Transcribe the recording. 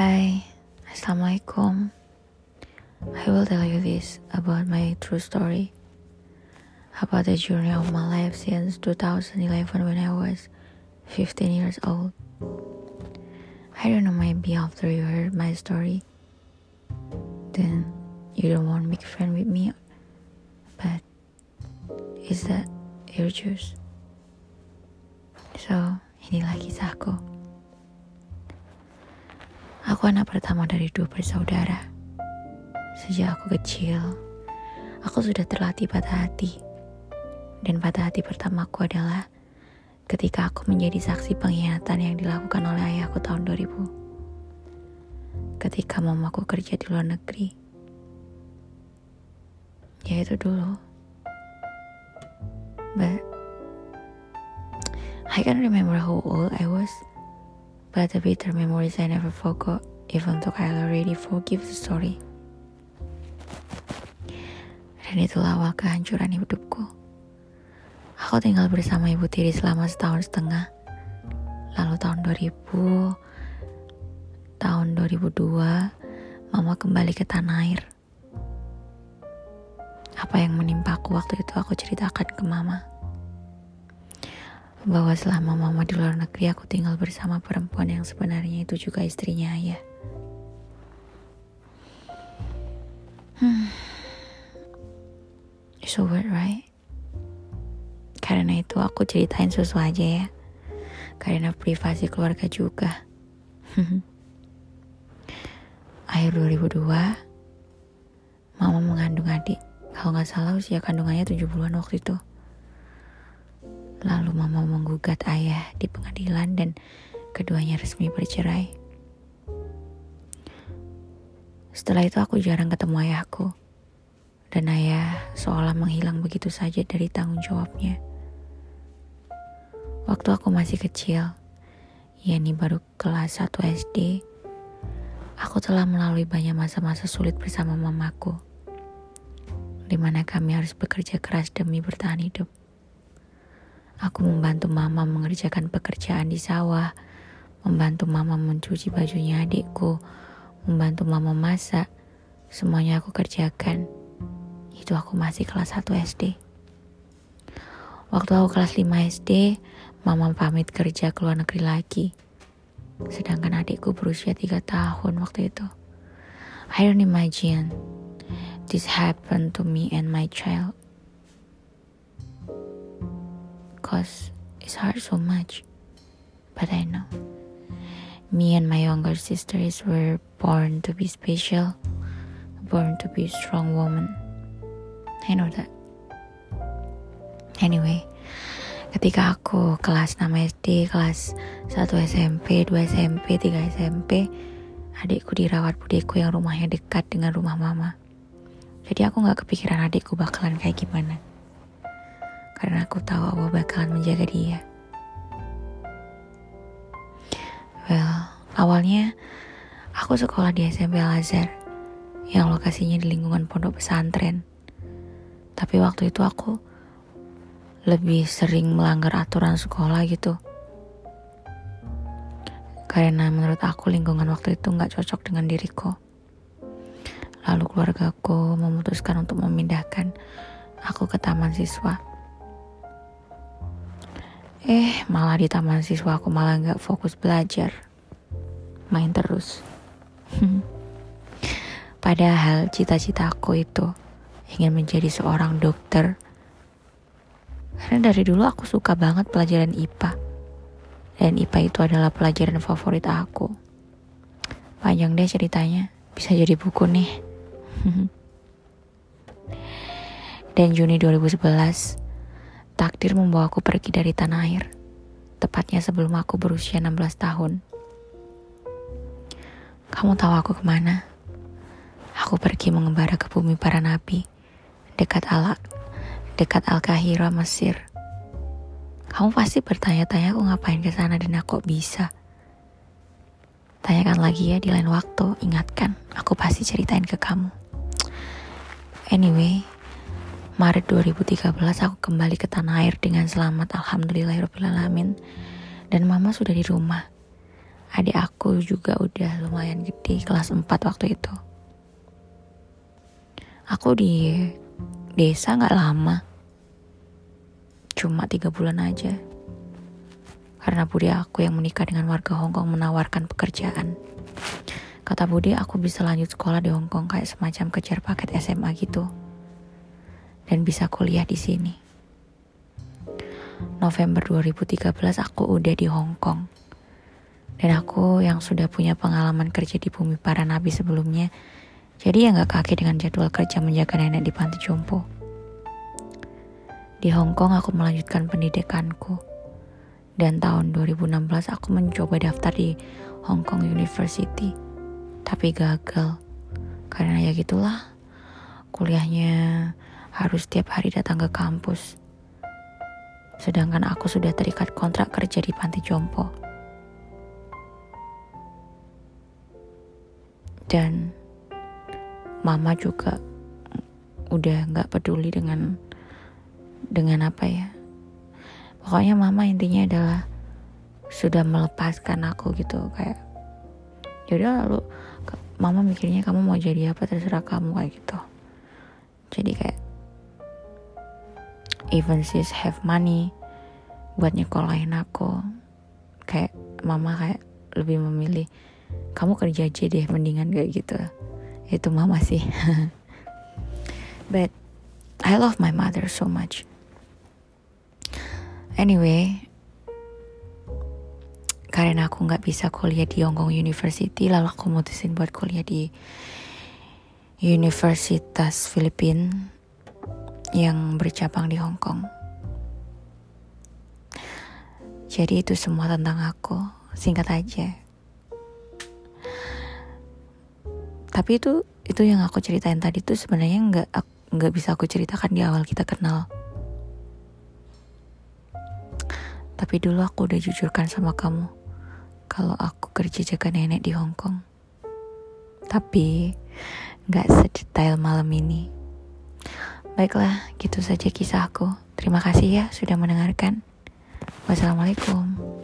Hai, Assalamualaikum. I will tell you this about my true story. About the journey of my life since 2011 when I was 15 years old. I don't know, maybe after you heard my story, then you don't want to make friend with me. But is that your choice? So, inilah kisahku. Aku anak pertama dari dua bersaudara. Sejak aku kecil, aku sudah terlatih patah hati. Dan patah hati pertamaku adalah ketika aku menjadi saksi pengkhianatan yang dilakukan oleh ayahku tahun 2000. Ketika mamaku kerja di luar negeri. Ya itu dulu. But I can't remember how old I was. But the bitter memories I never forgot, even though I already forgive the story. Dan itulah awal kehancuran hidupku. Aku tinggal bersama ibu tiri selama setahun setengah. Lalu tahun 2000, tahun 2002, mama kembali ke tanah air. Apa yang menimpa aku waktu itu aku ceritakan ke mama. Bahwa selama mama di luar negeri aku tinggal bersama perempuan yang sebenarnya itu juga istrinya ayah. Hmm. So weird, right? Karena itu aku ceritain susu aja ya. Karena privasi keluarga juga. Akhir 2002, mama mengandung adik. Kalau nggak salah usia kandungannya 7 bulan waktu itu. Lalu mama menggugat ayah di pengadilan dan keduanya resmi bercerai. Setelah itu aku jarang ketemu ayahku. Dan ayah seolah menghilang begitu saja dari tanggung jawabnya. Waktu aku masih kecil, yakni baru kelas 1 SD, aku telah melalui banyak masa-masa sulit bersama mamaku. Di mana kami harus bekerja keras demi bertahan hidup. Aku membantu mama mengerjakan pekerjaan di sawah, membantu mama mencuci bajunya adikku, membantu mama masak. Semuanya aku kerjakan. Itu aku masih kelas 1 SD. Waktu aku kelas 5 SD, mama pamit kerja ke luar negeri lagi. Sedangkan adikku berusia 3 tahun waktu itu. I don't imagine this happened to me and my child. Cause it's hard so much. But I know. Me and my younger sisters were born to be special, born to be strong woman. I know that. Anyway, ketika aku kelas 6 SD, kelas 1 SMP, 2 SMP, 3 SMP, adikku dirawat budeku yang rumahnya dekat dengan rumah mama. Jadi aku gak kepikiran adikku bakalan kayak gimana. Karena aku tahu Allah bakalan menjaga dia. Well, awalnya aku sekolah di SMP Al-Azhar yang lokasinya di lingkungan pondok pesantren. Tapi waktu itu aku lebih sering melanggar aturan sekolah gitu. Karena menurut aku lingkungan waktu itu nggak cocok dengan diriku. Lalu keluargaku memutuskan untuk memindahkan aku ke taman siswa. Eh, malah di taman siswa aku malah nggak fokus belajar. Main terus. Padahal cita-citaku itu ingin menjadi seorang dokter. Karena dari dulu aku suka banget pelajaran IPA. Dan IPA itu adalah pelajaran favorit aku. Panjang deh ceritanya, bisa jadi buku nih. Dan Juni 2011, takdir membawa aku pergi dari tanah air. Tepatnya sebelum aku berusia 16 tahun. Kamu tahu aku ke mana? Aku pergi mengembara ke bumi para nabi dekat Al dekat Al-Kahira, Mesir. Kamu pasti bertanya-tanya aku ngapain ke sana dan aku bisa. Tanyakan lagi ya di lain waktu, ingatkan, aku pasti ceritain ke kamu. Anyway, Maret 2013 aku kembali ke tanah air dengan selamat alhamdulillahirobbilalamin dan mama sudah di rumah. Adik aku juga udah lumayan gede kelas 4 waktu itu. Aku di desa nggak lama. Cuma tiga bulan aja. Karena budi aku yang menikah dengan warga Hongkong menawarkan pekerjaan. Kata budi aku bisa lanjut sekolah di Hongkong kayak semacam kejar paket SMA gitu. Dan bisa kuliah di sini. November 2013 aku udah di Hongkong dan aku yang sudah punya pengalaman kerja di bumi para nabi sebelumnya jadi ya nggak kaget dengan jadwal kerja menjaga nenek di panti jompo. Di Hong Kong aku melanjutkan pendidikanku. Dan tahun 2016 aku mencoba daftar di Hong Kong University. Tapi gagal. Karena ya gitulah. Kuliahnya harus setiap hari datang ke kampus. Sedangkan aku sudah terikat kontrak kerja di panti jompo. Dan mama juga udah nggak peduli dengan dengan apa ya. Pokoknya mama intinya adalah sudah melepaskan aku gitu kayak yaudah lalu mama mikirnya kamu mau jadi apa terserah kamu kayak gitu. Jadi kayak even sis have money buat nyekolahin aku kayak mama kayak lebih memilih kamu kerja aja deh mendingan kayak gitu. Itu mama sih but I love my mother so much. Anyway karena aku nggak bisa kuliah di Hong Kong University lalu aku mutusin buat kuliah di Universitas Filipina yang bercabang di Hong Kong. Jadi itu semua tentang aku. Singkat aja tapi itu itu yang aku ceritain tadi tuh sebenarnya nggak nggak bisa aku ceritakan di awal kita kenal. Tapi dulu aku udah jujurkan sama kamu kalau aku kerja jaga nenek di Hong Kong. Tapi nggak sedetail malam ini. Baiklah gitu saja kisahku terima kasih ya sudah mendengarkan. Wassalamualaikum